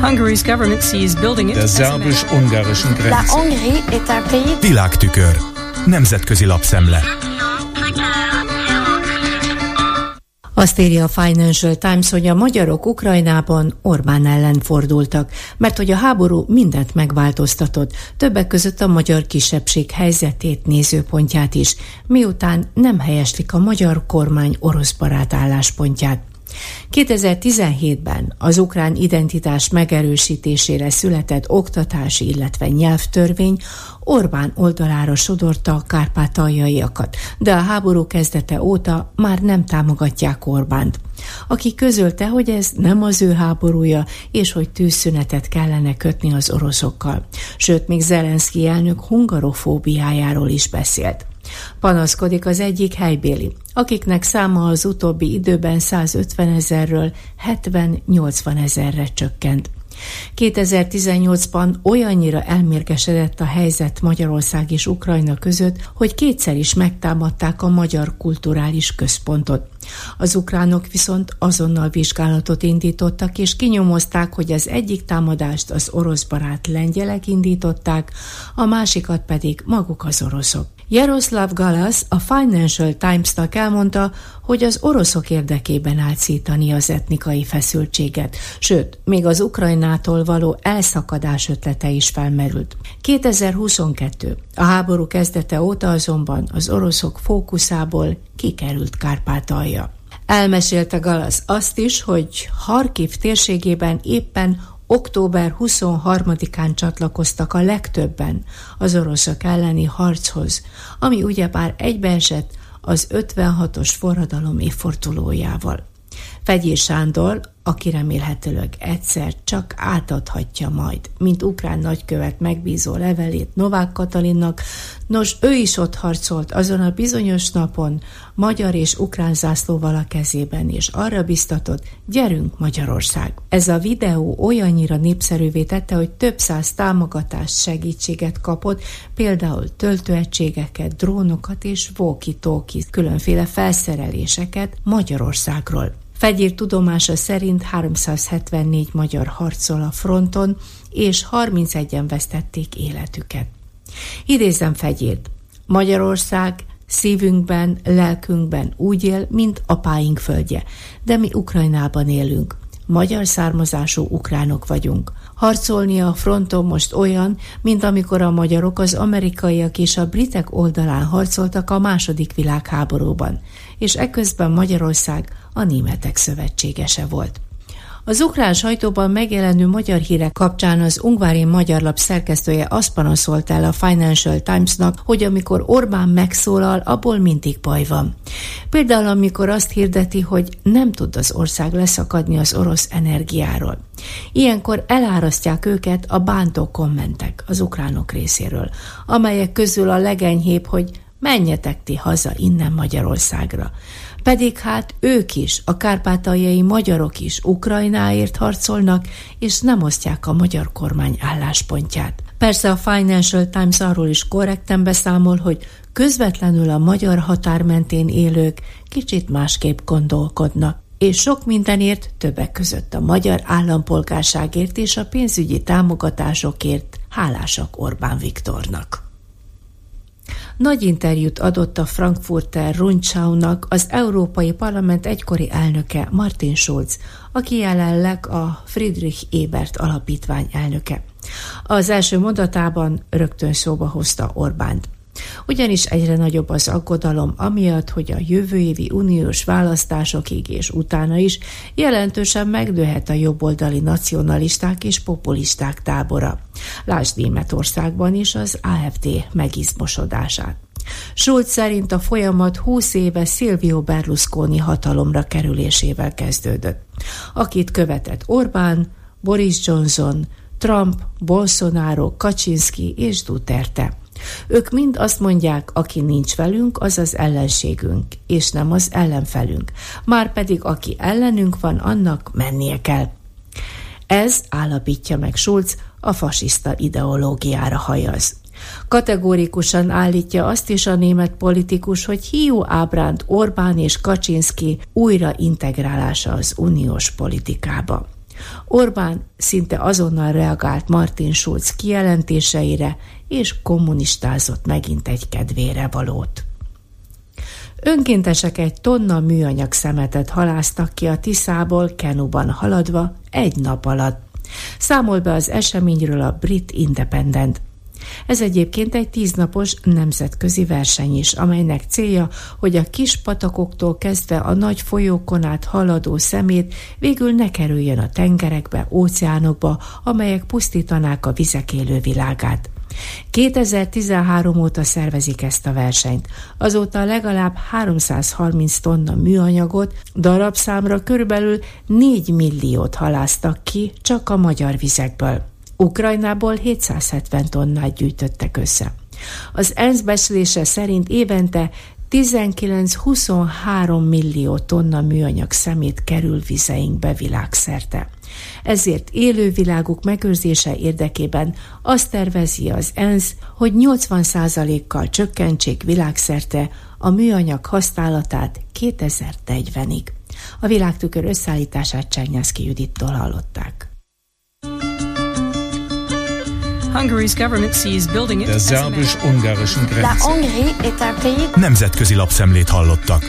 Hungary's government sees building it der szerbus-ungarischen Grenze. Világtükör. Nemzetközi lapszemle. Azt írja a Financial Times, hogy a magyarok Ukrajnában Orbán ellen fordultak, mert hogy a háború mindent megváltoztatott, többek között a magyar kisebbség helyzetét, nézőpontját is, miután nem helyeslik a magyar kormány orosz barát álláspontját. 2017-ben az ukrán identitás megerősítésére született oktatási, illetve nyelvtörvény Orbán oldalára sodorta a kárpátaljaiakat, de a háború kezdete óta már nem támogatják Orbánt, aki közölte, hogy ez nem az ő háborúja, és hogy tűzszünetet kellene kötni az oroszokkal. Sőt, még Zelenszky elnök hungarofóbiájáról is beszélt. Panaszkodik az egyik helybéli, akiknek száma az utóbbi időben 150 ezerről 70-80 ezerre csökkent. 2018-ban olyannyira elmérgesedett a helyzet Magyarország és Ukrajna között, hogy kétszer is megtámadták a Magyar Kulturális Központot. Az ukránok viszont azonnal vizsgálatot indítottak, és kinyomozták, hogy az egyik támadást az orosz barát lengyelek indították, a másikat pedig maguk az oroszok. Jaroslav Galas a Financial Times-nak elmondta, hogy az oroszok érdekében állt szítani az etnikai feszültséget, sőt, még az Ukrajnától való elszakadás ötlete is felmerült. 2022. A háború kezdete óta azonban az oroszok fókuszából kikerült Kárpátalja. Elmesélte Galasz azt is, hogy Harkiv térségében éppen október 23-án csatlakoztak a legtöbben az oroszok elleni harchoz, ami ugyebár egybeesett az 56-os forradalom évfordulójával. Fegyér Sándor, aki remélhetőleg egyszer csak átadhatja majd, mint ukrán nagykövet megbízó levelét Novák Katalinnak, nos, ő is ott harcolt azon a bizonyos napon, magyar és ukrán zászlóval a kezében, és arra biztatott, gyerünk Magyarország. Ez a videó olyannyira népszerűvé tette, hogy több száz támogatást, segítséget kapott, például töltőegységeket, drónokat és walkie különféle felszereléseket Magyarországról. Fegyér tudomása szerint 374 magyar harcol a fronton, és 31-en vesztették életüket. Idézem Fegyért. Magyarország szívünkben, lelkünkben úgy él, mint apáink földje, de mi Ukrajnában élünk. Magyar származású ukránok vagyunk. Harcolni a fronton most olyan, mint amikor a magyarok az amerikaiak és a britek oldalán harcoltak a második világháborúban, és eközben Magyarország a németek szövetségese volt. Az ukrán sajtóban megjelenő magyar hírek kapcsán az Ungvári Magyar Lap szerkesztője azt panaszolt el a Financial Timesnak, hogy amikor Orbán megszólal, abból mindig baj van. Például amikor azt hirdeti, hogy nem tud az ország leszakadni az orosz energiáról. Ilyenkor elárasztják őket a bántó kommentek az ukránok részéről, amelyek közül a legenyhébb, hogy menjetek ti haza innen Magyarországra. Pedig hát ők is, a kárpátaljai magyarok is Ukrajnáért harcolnak, és nem osztják a magyar kormány álláspontját. Persze a Financial Times arról is korrekten beszámol, hogy közvetlenül a magyar határ mentén élők kicsit másképp gondolkodnak és sok mindenért, többek között a magyar állampolgárságért és a pénzügyi támogatásokért hálásak Orbán Viktornak. Nagy interjút adott a Frankfurter Rundschau-nak az Európai Parlament egykori elnöke Martin Schulz, aki jelenleg a Friedrich Ebert alapítvány elnöke. Az első mondatában rögtön szóba hozta Orbánt. Ugyanis egyre nagyobb az aggodalom amiatt, hogy a jövő évi uniós választásokig és utána is jelentősen megdőhet a jobboldali nacionalisták és populisták tábora. Lásd Németországban is az AFD megizmosodását. Schulz szerint a folyamat 20 éve Silvio Berlusconi hatalomra kerülésével kezdődött, akit követett Orbán, Boris Johnson, Trump, Bolsonaro, Kaczynski és Duterte. Ők mind azt mondják, aki nincs velünk, az az ellenségünk, és nem az ellenfelünk. Márpedig aki ellenünk van, annak mennie kell. Ez állapítja meg Schulz, a fasiszta ideológiára hajaz. Kategórikusan állítja azt is a német politikus, hogy hiú ábránt Orbán és Kaczynski újra integrálása az uniós politikába. Orbán szinte azonnal reagált Martin Schulz kijelentéseire, és kommunistázott megint egy kedvére valót. Önkéntesek egy tonna műanyag szemetet haláztak ki a Tiszából Kenuban haladva egy nap alatt. Számol be az eseményről a Brit Independent. Ez egyébként egy tíznapos nemzetközi verseny is, amelynek célja, hogy a kis patakoktól kezdve a nagy folyókon át haladó szemét végül ne kerüljön a tengerekbe, óceánokba, amelyek pusztítanák a vizek élő világát. 2013 óta szervezik ezt a versenyt. Azóta legalább 330 tonna műanyagot, darabszámra körülbelül 4 milliót haláztak ki csak a magyar vizekből. Ukrajnából 770 tonnát gyűjtöttek össze. Az ENSZ beszélése szerint évente 19-23 millió tonna műanyag szemét kerül vizeinkbe világszerte. Ezért élőviláguk megőrzése érdekében azt tervezi az ENSZ, hogy 80%-kal csökkentsék világszerte a műanyag használatát 2040-ig. A világtükör összeállítását Csernyászki Judittól hallották. Der szerbus-ungarischen Grenze. La Hongrie est un pays... Nemzetközi lapszemlét hallottak.